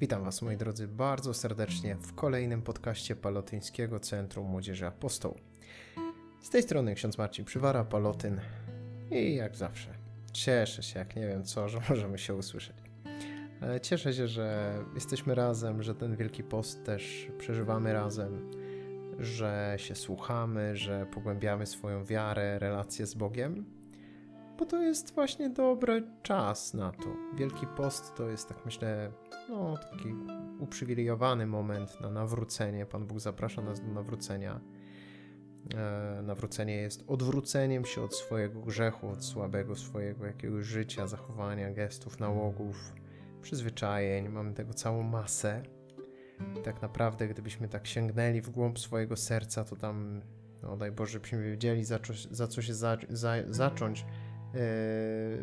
Witam Was, moi drodzy, bardzo serdecznie w kolejnym podcaście Palotyńskiego Centrum Młodzieży Apostoł. Z tej strony ksiądz Marcin Przywara, Palotyn i jak zawsze cieszę się, jak nie wiem co, że możemy się usłyszeć. Ale cieszę się, że jesteśmy razem, że ten Wielki Post też przeżywamy razem, że się słuchamy, że pogłębiamy swoją wiarę, relacje z Bogiem, bo to jest właśnie dobry czas na to. Wielki Post to jest, tak myślę, no, taki uprzywilejowany moment na nawrócenie. Pan Bóg zaprasza nas do nawrócenia. E, nawrócenie jest odwróceniem się od swojego grzechu, od słabego swojego jakiegoś życia, zachowania, gestów, nałogów, przyzwyczajeń. Mamy tego całą masę. I tak naprawdę, gdybyśmy tak sięgnęli w głąb swojego serca, to tam, no daj Boże, byśmy wiedzieli, za, co, za co się za, za, zacząć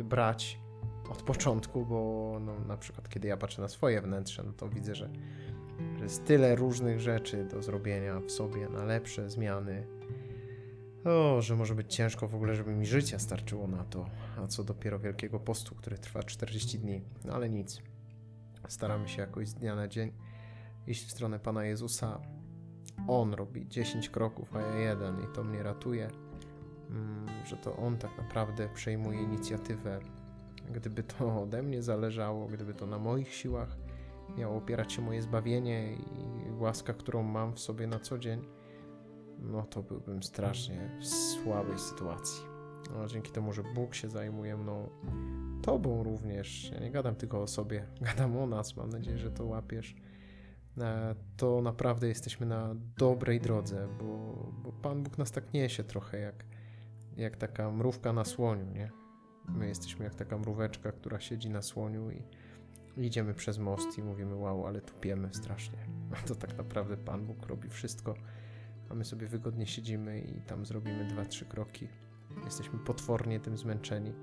brać od początku, bo no, na przykład kiedy ja patrzę na swoje wnętrze, no to widzę, że, że jest tyle różnych rzeczy do zrobienia w sobie na lepsze zmiany. O, że może być ciężko w ogóle, żeby mi życia starczyło na to, a co dopiero Wielkiego Postu, który trwa 40 dni. No ale nic. Staramy się jakoś z dnia na dzień iść w stronę Pana Jezusa. On robi 10 kroków, a ja jeden i to mnie ratuje, że to On tak naprawdę przejmuje inicjatywę. Gdyby to ode mnie zależało, gdyby to na moich siłach miało opierać się moje zbawienie i łaska, którą mam w sobie na co dzień, no to byłbym strasznie w słabej sytuacji. No, dzięki temu, że Bóg się zajmuje mną, Tobą również, ja nie gadam tylko o sobie, gadam o nas, mam nadzieję, że to łapiesz, e, to naprawdę jesteśmy na dobrej drodze, bo, bo Pan Bóg nas tak niesie trochę jak, jak taka mrówka na słoniu, nie? My jesteśmy jak taka mróweczka, która siedzi na słoniu i idziemy przez most i mówimy wow, ale tupiemy strasznie. To tak naprawdę Pan Bóg robi wszystko, a my sobie wygodnie siedzimy i tam zrobimy dwa, trzy kroki. Jesteśmy potwornie tym zmęczeni,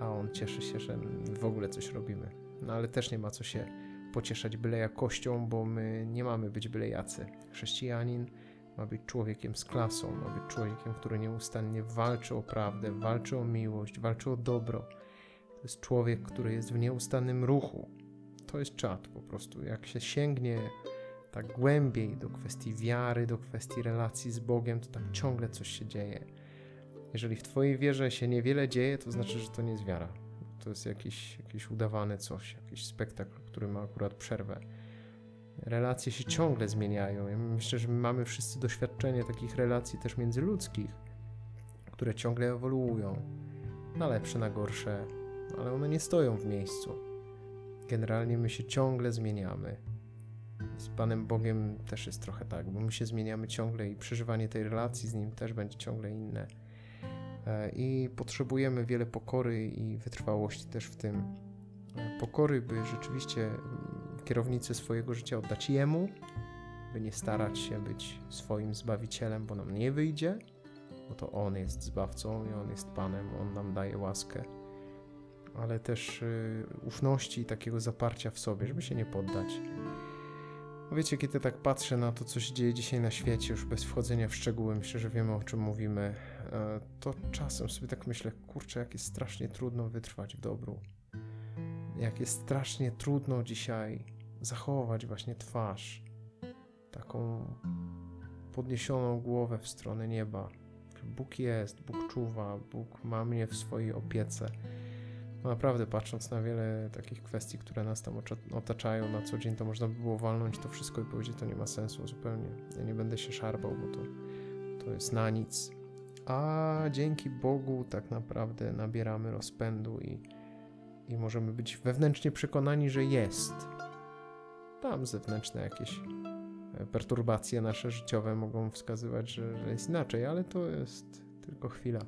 a On cieszy się, że w ogóle coś robimy. No ale też nie ma co się pocieszać byle jakością, bo my nie mamy być byle jacy. Chrześcijanin ma być człowiekiem z klasą, ma być człowiekiem, który nieustannie walczy o prawdę, walczy o miłość, walczy o dobro. To jest człowiek, który jest w nieustannym ruchu. To jest czat po prostu. Jak się sięgnie tak głębiej do kwestii wiary, do kwestii relacji z Bogiem, to tam ciągle coś się dzieje. Jeżeli w Twojej wierze się niewiele dzieje, to znaczy, że to nie jest wiara. To jest jakiś, jakiś udawany coś, jakiś spektakl, który ma akurat przerwę relacje się ciągle zmieniają. Ja myślę, że my mamy wszyscy doświadczenie takich relacji też międzyludzkich, które ciągle ewoluują na lepsze, na gorsze, ale one nie stoją w miejscu. Generalnie my się ciągle zmieniamy. Z Panem Bogiem też jest trochę tak, bo my się zmieniamy ciągle i przeżywanie tej relacji z Nim też będzie ciągle inne. E, I potrzebujemy wiele pokory i wytrwałości też w tym. E, pokory, by rzeczywiście kierownicę swojego życia oddać Jemu, by nie starać się być swoim Zbawicielem, bo nam nie wyjdzie, bo to On jest Zbawcą i On jest Panem, On nam daje łaskę, ale też y, ufności i takiego zaparcia w sobie, żeby się nie poddać. No wiecie, kiedy tak patrzę na to, co się dzieje dzisiaj na świecie, już bez wchodzenia w szczegóły, myślę, że wiemy o czym mówimy, e, to czasem sobie tak myślę, kurczę, jak jest strasznie trudno wytrwać w dobru. Jak jest strasznie trudno dzisiaj zachować właśnie twarz, taką podniesioną głowę w stronę nieba. Bóg jest, Bóg czuwa, Bóg ma mnie w swojej opiece. No naprawdę, patrząc na wiele takich kwestii, które nas tam otaczają na co dzień, to można by było walnąć to wszystko i powiedzieć, to nie ma sensu zupełnie. Ja nie będę się szarpał, bo to, to jest na nic. A dzięki Bogu tak naprawdę nabieramy rozpędu i, i możemy być wewnętrznie przekonani, że jest tam zewnętrzne jakieś e, perturbacje nasze życiowe mogą wskazywać, że, że jest inaczej, ale to jest tylko chwila.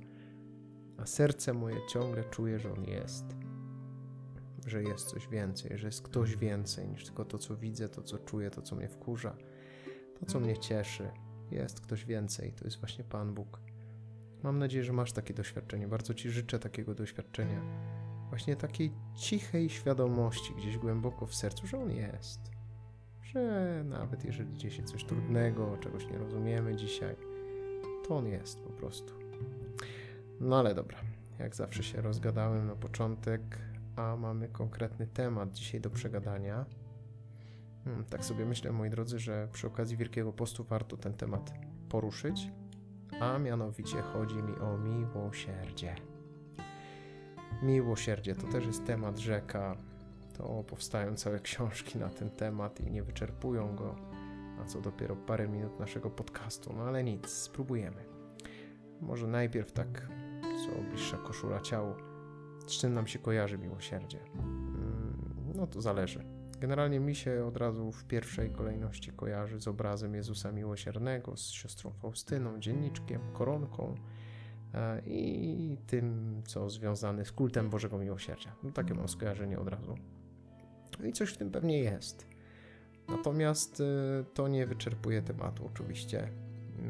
A serce moje ciągle czuje, że on jest. Że jest coś więcej, że jest ktoś więcej niż tylko to, co widzę, to, co czuję, to, co mnie wkurza, to, co mnie cieszy. Jest ktoś więcej, to jest właśnie Pan Bóg. Mam nadzieję, że masz takie doświadczenie. Bardzo Ci życzę takiego doświadczenia. Właśnie takiej cichej świadomości gdzieś głęboko w sercu, że On jest że nawet jeżeli dzieje się coś trudnego, czegoś nie rozumiemy dzisiaj, to on jest po prostu. No ale dobra, jak zawsze się rozgadałem na początek, a mamy konkretny temat dzisiaj do przegadania. Hmm, tak sobie myślę, moi drodzy, że przy okazji Wielkiego Postu warto ten temat poruszyć, a mianowicie chodzi mi o miłosierdzie. Miłosierdzie to też jest temat rzeka. To powstają całe książki na ten temat i nie wyczerpują go, a co dopiero parę minut naszego podcastu. No ale nic, spróbujemy. Może najpierw tak, co bliższa koszula ciału. Z czym nam się kojarzy miłosierdzie? Mm, no to zależy. Generalnie mi się od razu w pierwszej kolejności kojarzy z obrazem Jezusa Miłosiernego, z siostrą Faustyną, dzienniczkiem, koronką e, i tym, co związane z kultem Bożego Miłosierdzia. No, takie mam skojarzenie od razu. No I coś w tym pewnie jest. Natomiast e, to nie wyczerpuje tematu, oczywiście.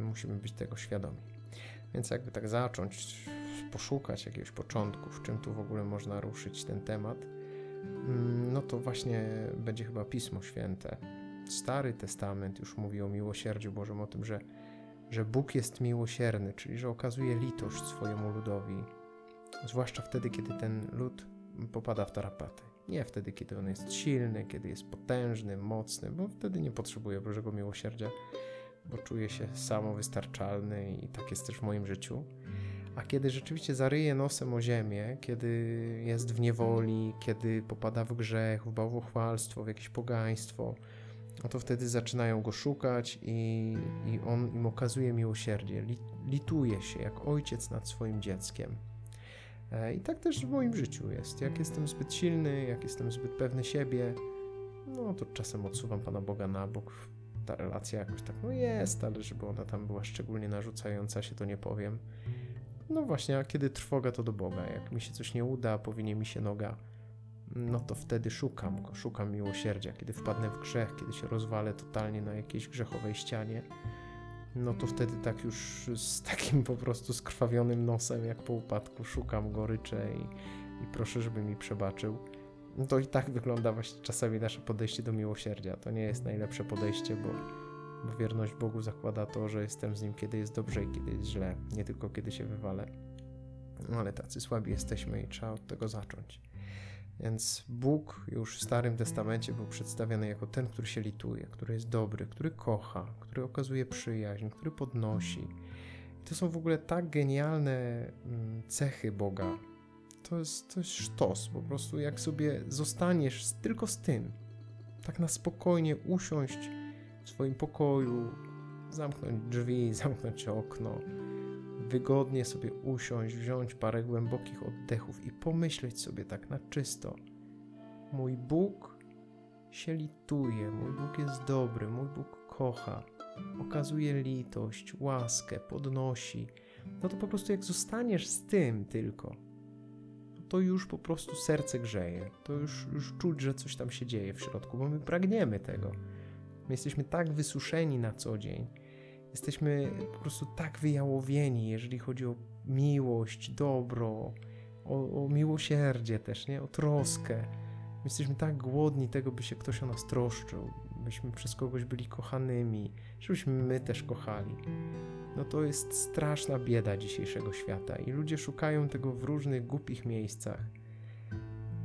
Musimy być tego świadomi. Więc jakby tak zacząć, poszukać jakiegoś początku, w czym tu w ogóle można ruszyć ten temat, mm, no to właśnie będzie chyba Pismo Święte. Stary Testament już mówi o miłosierdziu Bożym, o tym, że, że Bóg jest miłosierny, czyli że okazuje litość swojemu ludowi, zwłaszcza wtedy, kiedy ten lud popada w tarapaty. Nie wtedy, kiedy on jest silny, kiedy jest potężny, mocny, bo wtedy nie potrzebuje Bożego miłosierdzia bo czuję się samowystarczalny i tak jest też w moim życiu. A kiedy rzeczywiście zaryje nosem o ziemię, kiedy jest w niewoli, kiedy popada w grzech, w bałwochwalstwo, w jakieś pogaństwo, no to wtedy zaczynają go szukać i, i on im okazuje miłosierdzie. Lituje się jak ojciec nad swoim dzieckiem. E, I tak też w moim życiu jest. Jak jestem zbyt silny, jak jestem zbyt pewny siebie, no to czasem odsuwam Pana Boga na bok, ta relacja jakoś tak, no jest, ale żeby ona tam była szczególnie narzucająca się, to nie powiem. No właśnie, a kiedy trwoga, to do Boga. Jak mi się coś nie uda, powinie mi się noga, no to wtedy szukam go, szukam miłosierdzia. Kiedy wpadnę w grzech, kiedy się rozwalę totalnie na jakiejś grzechowej ścianie, no to wtedy tak już z takim po prostu skrwawionym nosem, jak po upadku, szukam go, ryczę i, i proszę, żeby mi przebaczył no to i tak wygląda właśnie czasami nasze podejście do miłosierdzia. To nie jest najlepsze podejście, bo, bo wierność Bogu zakłada to, że jestem z Nim, kiedy jest dobrze i kiedy jest źle, nie tylko kiedy się wywalę. No ale tacy słabi jesteśmy i trzeba od tego zacząć. Więc Bóg już w Starym Testamencie był przedstawiony jako ten, który się lituje, który jest dobry, który kocha, który okazuje przyjaźń, który podnosi. I to są w ogóle tak genialne mm, cechy Boga, to jest, to jest sztos. Po prostu jak sobie zostaniesz tylko z tym, tak na spokojnie usiąść w swoim pokoju, zamknąć drzwi, zamknąć okno, wygodnie sobie usiąść, wziąć parę głębokich oddechów i pomyśleć sobie tak na czysto. Mój Bóg się lituje, mój Bóg jest dobry, mój Bóg kocha, okazuje litość, łaskę, podnosi. No to po prostu jak zostaniesz z tym tylko, to już po prostu serce grzeje. To już, już czuć, że coś tam się dzieje w środku, bo my pragniemy tego. My jesteśmy tak wysuszeni na co dzień. Jesteśmy po prostu tak wyjałowieni, jeżeli chodzi o miłość, dobro, o, o miłosierdzie też, nie? O troskę. My jesteśmy tak głodni tego, by się ktoś o nas troszczył, byśmy przez kogoś byli kochanymi, żebyśmy my też kochali no to jest straszna bieda dzisiejszego świata i ludzie szukają tego w różnych głupich miejscach.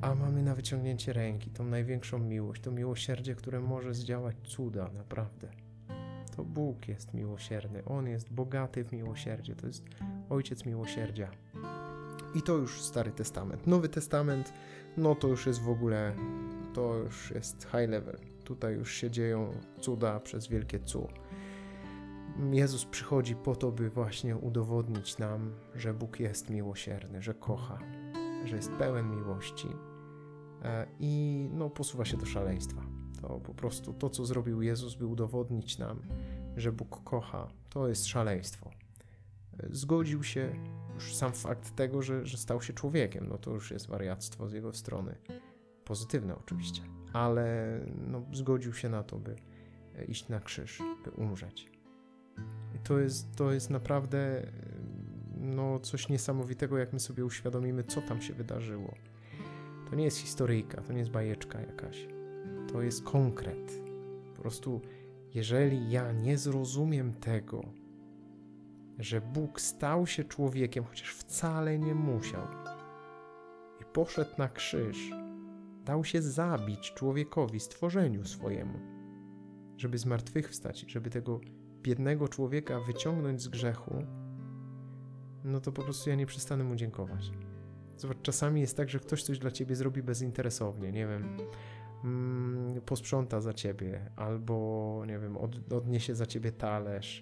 A mamy na wyciągnięcie ręki tą największą miłość, to miłosierdzie, które może zdziałać cuda, naprawdę. To Bóg jest miłosierny, On jest bogaty w miłosierdzie, to jest Ojciec miłosierdzia. I to już Stary Testament. Nowy Testament, no to już jest w ogóle, to już jest high level. Tutaj już się dzieją cuda przez wielkie cu. Jezus przychodzi po to, by właśnie udowodnić nam, że Bóg jest miłosierny, że kocha, że jest pełen miłości e, i no, posuwa się do szaleństwa. To po prostu to, co zrobił Jezus, by udowodnić nam, że Bóg kocha, to jest szaleństwo. Zgodził się już sam fakt tego, że, że stał się człowiekiem, no to już jest wariactwo z jego strony. Pozytywne oczywiście, ale no, zgodził się na to, by iść na krzyż, by umrzeć to jest, to jest naprawdę no, coś niesamowitego, jak my sobie uświadomimy, co tam się wydarzyło. To nie jest historyjka, to nie jest bajeczka jakaś. To jest konkret. Po prostu, jeżeli ja nie zrozumiem tego, że Bóg stał się człowiekiem, chociaż wcale nie musiał, i poszedł na krzyż, dał się zabić człowiekowi, stworzeniu swojemu żeby zmartwychwstać, żeby tego biednego człowieka wyciągnąć z grzechu, no to po prostu ja nie przestanę mu dziękować. Zobacz, czasami jest tak, że ktoś coś dla ciebie zrobi bezinteresownie, nie wiem, mm, posprząta za ciebie, albo, nie wiem, od, odniesie za ciebie talerz,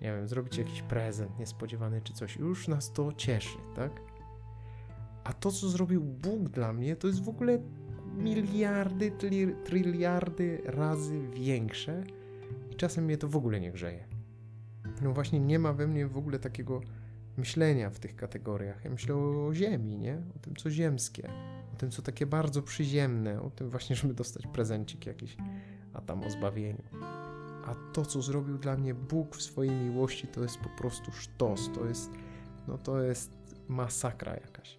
nie wiem, zrobić jakiś prezent niespodziewany czy coś. Już nas to cieszy, tak? A to, co zrobił Bóg dla mnie, to jest w ogóle miliardy, tryliardy razy większe i czasem mnie to w ogóle nie grzeje. No właśnie nie ma we mnie w ogóle takiego myślenia w tych kategoriach. Ja myślę o ziemi, nie? O tym, co ziemskie. Tym, co takie bardzo przyziemne. O tym właśnie, żeby dostać prezencik jakiś, a tam o zbawieniu. A to, co zrobił dla mnie Bóg w swojej miłości, to jest po prostu sztos. To jest, no to jest masakra jakaś.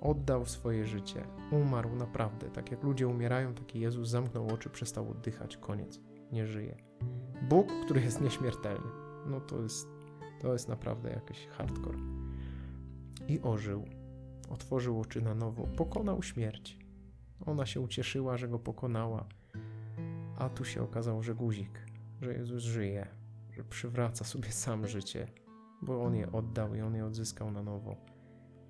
Oddał swoje życie. Umarł naprawdę. Tak jak ludzie umierają, taki Jezus zamknął oczy, przestał oddychać. Koniec. Nie żyje. Bóg, który jest nieśmiertelny. No to jest to jest naprawdę jakiś hardcore. I ożył. Otworzył oczy na nowo. Pokonał śmierć. Ona się ucieszyła, że go pokonała. A tu się okazało, że guzik, że Jezus żyje, że przywraca sobie sam życie, bo on je oddał i on je odzyskał na nowo.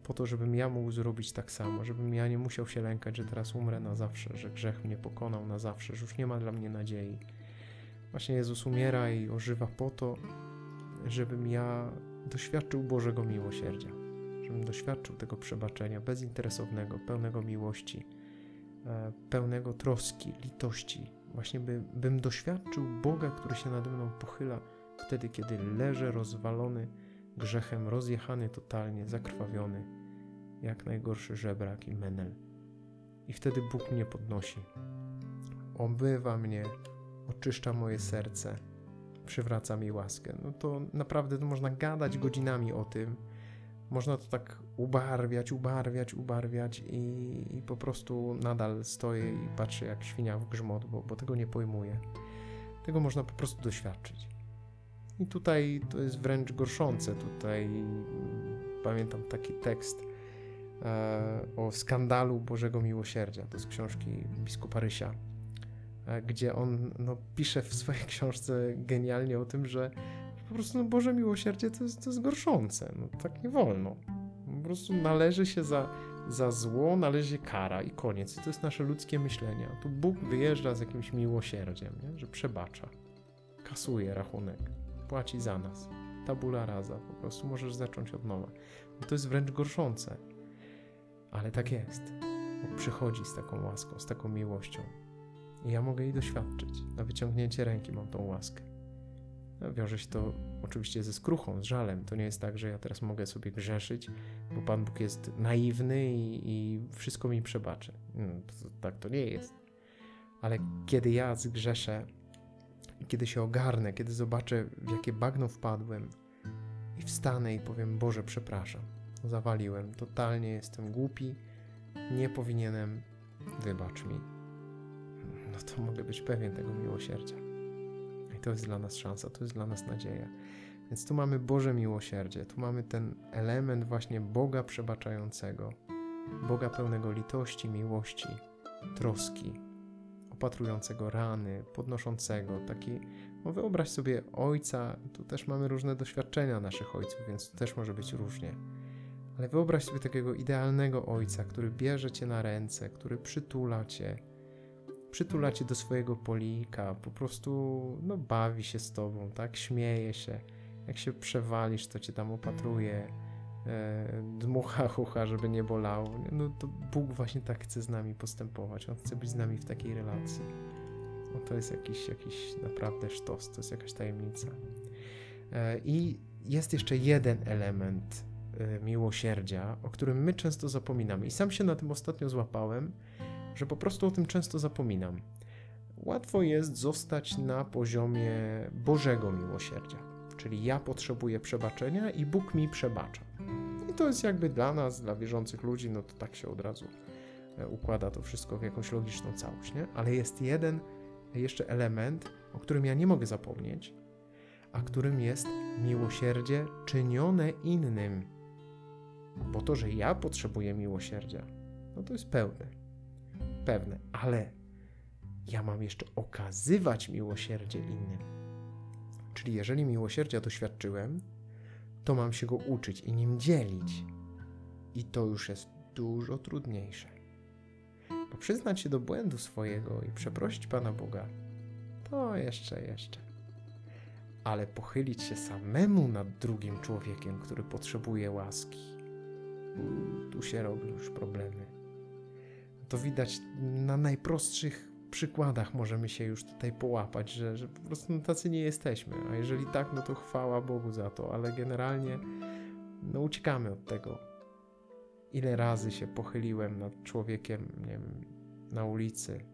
Po to, żebym ja mógł zrobić tak samo, żebym ja nie musiał się lękać, że teraz umrę na zawsze, że grzech mnie pokonał na zawsze, że już nie ma dla mnie nadziei. Właśnie Jezus umiera i ożywa po to, żebym ja doświadczył Bożego miłosierdzia, żebym doświadczył tego przebaczenia bezinteresownego, pełnego miłości, e, pełnego troski, litości. Właśnie by, bym doświadczył Boga, który się nade mną pochyla wtedy, kiedy leżę rozwalony grzechem, rozjechany totalnie, zakrwawiony, jak najgorszy żebrak i menel. I wtedy Bóg mnie podnosi, omywa mnie, oczyszcza moje serce przywraca mi łaskę. No to naprawdę to można gadać godzinami o tym. Można to tak ubarwiać, ubarwiać, ubarwiać i, i po prostu nadal stoję i patrzę jak świnia w grzmot, bo, bo tego nie pojmuję. Tego można po prostu doświadczyć. I tutaj to jest wręcz gorszące. Tutaj pamiętam taki tekst e, o skandalu Bożego Miłosierdzia. To z książki biskupa Rysia E, gdzie on no, pisze w swojej książce genialnie o tym, że po prostu no, Boże miłosierdzie to jest, to jest gorszące. No, tak nie wolno. Po prostu należy się za, za zło, należy kara i koniec. I to jest nasze ludzkie myślenie. Tu Bóg wyjeżdża z jakimś miłosierdziem, nie? że przebacza, kasuje rachunek, płaci za nas. Tabula rasa, po prostu możesz zacząć od nowa. No to jest wręcz gorszące. Ale tak jest. Bóg przychodzi z taką łaską, z taką miłością. I ja mogę jej doświadczyć. Na wyciągnięcie ręki mam tą łaskę. Wiąże się to oczywiście ze skruchą, z żalem. To nie jest tak, że ja teraz mogę sobie grzeszyć, bo Pan Bóg jest naiwny i, i wszystko mi przebaczy. No, to, tak to nie jest. Ale kiedy ja zgrzeszę, kiedy się ogarnę, kiedy zobaczę, w jakie bagno wpadłem i wstanę i powiem, Boże, przepraszam, zawaliłem, totalnie jestem głupi, nie powinienem, wybacz mi no to mogę być pewien tego miłosierdzia. To jest dla nas szansa, to jest dla nas nadzieja. Więc tu mamy Boże miłosierdzie, tu mamy ten element właśnie Boga przebaczającego, Boga pełnego litości, miłości, troski, opatrującego rany, podnoszącego, taki, no wyobraź sobie ojca, tu też mamy różne doświadczenia naszych ojców, więc tu też może być różnie. Ale wyobraź sobie takiego idealnego ojca, który bierze cię na ręce, który przytula cię, przytula cię do swojego polika, po prostu no, bawi się z tobą, tak? Śmieje się. Jak się przewalisz, to cię tam opatruje, e, dmucha chucha, żeby nie bolało. No to Bóg właśnie tak chce z nami postępować. On chce być z nami w takiej relacji. No, to jest jakiś, jakiś naprawdę sztos, to jest jakaś tajemnica. E, I jest jeszcze jeden element e, miłosierdzia, o którym my często zapominamy. I sam się na tym ostatnio złapałem, że po prostu o tym często zapominam. Łatwo jest zostać na poziomie Bożego miłosierdzia, czyli ja potrzebuję przebaczenia i Bóg mi przebacza. I to jest jakby dla nas, dla wierzących ludzi, no to tak się od razu e, układa to wszystko w jakąś logiczną całość, nie? Ale jest jeden jeszcze element, o którym ja nie mogę zapomnieć, a którym jest miłosierdzie czynione innym. Bo to, że ja potrzebuję miłosierdzia, no to jest pełne pewne, ale ja mam jeszcze okazywać miłosierdzie innym. Czyli jeżeli miłosierdzia doświadczyłem, to mam się go uczyć i nim dzielić. I to już jest dużo trudniejsze. Bo przyznać się do błędu swojego i przeprosić Pana Boga, to jeszcze, jeszcze. Ale pochylić się samemu nad drugim człowiekiem, który potrzebuje łaski, tu się robią już problemy. To widać na najprostszych przykładach możemy się już tutaj połapać, że, że po prostu no, tacy nie jesteśmy. A jeżeli tak, no to chwała Bogu za to, ale generalnie no uciekamy od tego. Ile razy się pochyliłem nad człowiekiem, nie wiem, na ulicy,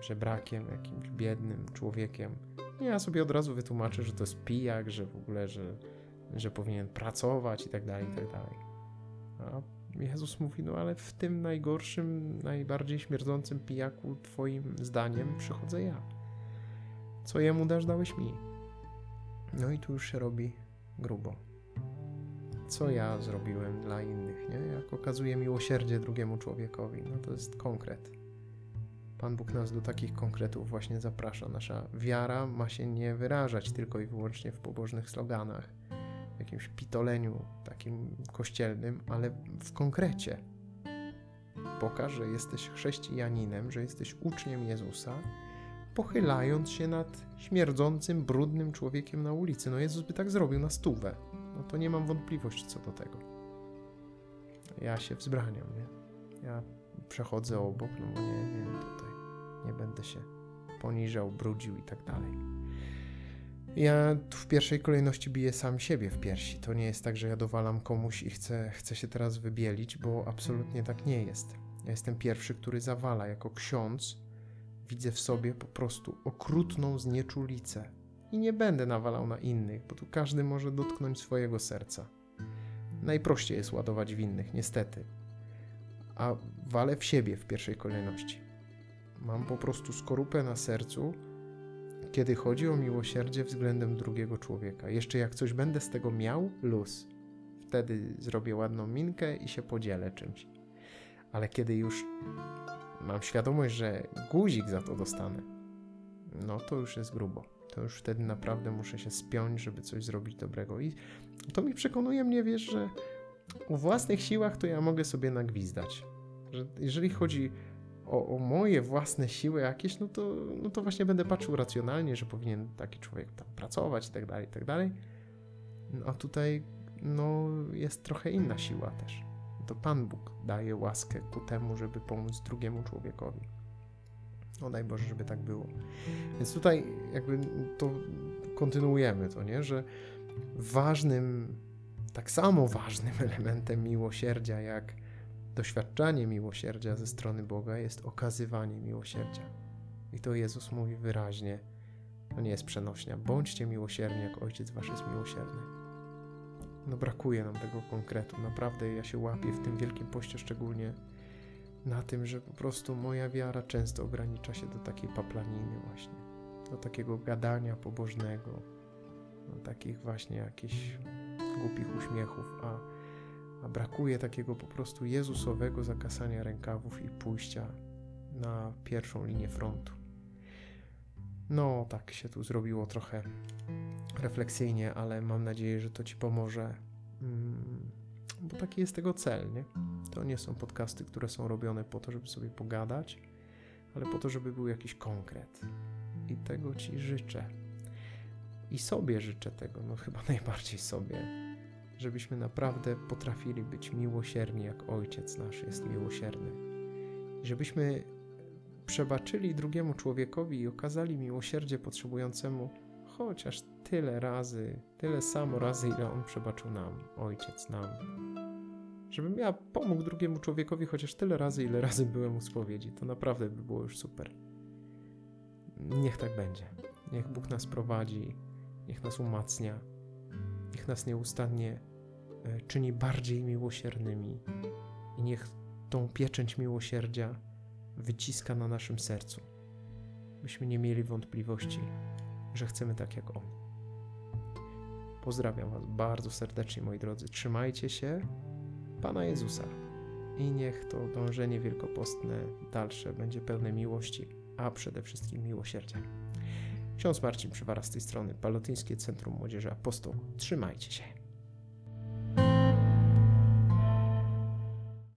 żebrakiem, jakimś biednym człowiekiem. Ja sobie od razu wytłumaczę, że to jest pijak, że w ogóle, że, że powinien pracować i tak dalej, i tak dalej. A Jezus mówi, no ale w tym najgorszym, najbardziej śmierdzącym pijaku, twoim zdaniem, przychodzę ja. Co jemu dasz, dałeś mi. No i tu już się robi grubo. Co ja zrobiłem dla innych, nie? Jak okazuję miłosierdzie drugiemu człowiekowi, no to jest konkret. Pan Bóg nas do takich konkretów właśnie zaprasza. Nasza wiara ma się nie wyrażać tylko i wyłącznie w pobożnych sloganach, w jakimś pitoleniu takim kościelnym, ale w konkrecie. Pokaż, że jesteś chrześcijaninem, że jesteś uczniem Jezusa, pochylając się nad śmierdzącym, brudnym człowiekiem na ulicy. No Jezus by tak zrobił na stówę. No to nie mam wątpliwości co do tego. Ja się wzbraniam, nie? Ja przechodzę obok, no bo nie, nie, tutaj nie będę się poniżał, brudził i tak dalej. Ja w pierwszej kolejności biję sam siebie w piersi. To nie jest tak, że ja dowalam komuś i chcę, chcę się teraz wybielić, bo absolutnie tak nie jest. Ja jestem pierwszy, który zawala. Jako ksiądz widzę w sobie po prostu okrutną znieczulicę. I nie będę nawalał na innych, bo tu każdy może dotknąć swojego serca. Najprościej jest ładować w innych, niestety. A walę w siebie w pierwszej kolejności. Mam po prostu skorupę na sercu, kiedy chodzi o miłosierdzie względem drugiego człowieka. Jeszcze jak coś będę z tego miał, luz. Wtedy zrobię ładną minkę i się podzielę czymś. Ale kiedy już mam świadomość, że guzik za to dostanę, no to już jest grubo. To już wtedy naprawdę muszę się spiąć, żeby coś zrobić dobrego. I to mi przekonuje mnie, wiesz, że u własnych siłach to ja mogę sobie nagwizdać. Że jeżeli chodzi o, o, moje własne siły jakieś, no to, no to właśnie będę patrzył racjonalnie, że powinien taki człowiek tam pracować i tak dalej, i tak dalej. No, a tutaj no, jest trochę inna siła też. To Pan Bóg daje łaskę ku temu, żeby pomóc drugiemu człowiekowi. No daj Boże, żeby tak było. Więc tutaj jakby to kontynuujemy to, nie? Że ważnym, tak samo ważnym elementem miłosierdzia, jak Doświadczanie miłosierdzia ze strony Boga jest okazywanie miłosierdzia. I to Jezus mówi wyraźnie, to nie jest przenośnia. Bądźcie miłosierni, jak Ojciec Wasz jest miłosierny. No brakuje nam tego konkretu. Naprawdę ja się łapię w tym Wielkim Poście szczególnie na tym, że po prostu moja wiara często ogranicza się do takiej paplaniny właśnie. Do takiego gadania pobożnego, do takich właśnie jakichś głupich uśmiechów, a a brakuje takiego po prostu Jezusowego zakasania rękawów i pójścia na pierwszą linię frontu. No, tak się tu zrobiło trochę refleksyjnie, ale mam nadzieję, że to Ci pomoże, mm, bo taki jest tego cel, nie? To nie są podcasty, które są robione po to, żeby sobie pogadać, ale po to, żeby był jakiś konkret. I tego Ci życzę. I sobie życzę tego, no chyba najbardziej sobie żebyśmy naprawdę potrafili być miłosierni, jak Ojciec nasz jest miłosierny. Żebyśmy przebaczyli drugiemu człowiekowi i okazali miłosierdzie potrzebującemu chociaż tyle razy, tyle samo razy, ile On przebaczył nam, Ojciec nam. Żebym ja pomógł drugiemu człowiekowi chociaż tyle razy, ile razy byłem u spowiedzi. To naprawdę by było już super. Niech tak będzie. Niech Bóg nas prowadzi, niech nas umacnia, niech nas nieustannie czyni bardziej miłosiernymi i niech tą pieczęć miłosierdzia wyciska na naszym sercu, byśmy nie mieli wątpliwości, że chcemy tak jak On. Pozdrawiam Was bardzo serdecznie, moi drodzy. Trzymajcie się Pana Jezusa i niech to dążenie wielkopostne dalsze będzie pełne miłości, a przede wszystkim miłosierdzia. Ksiądz Marcin Przywara z tej strony, Palotyńskie Centrum Młodzieży Apostoł. Trzymajcie się.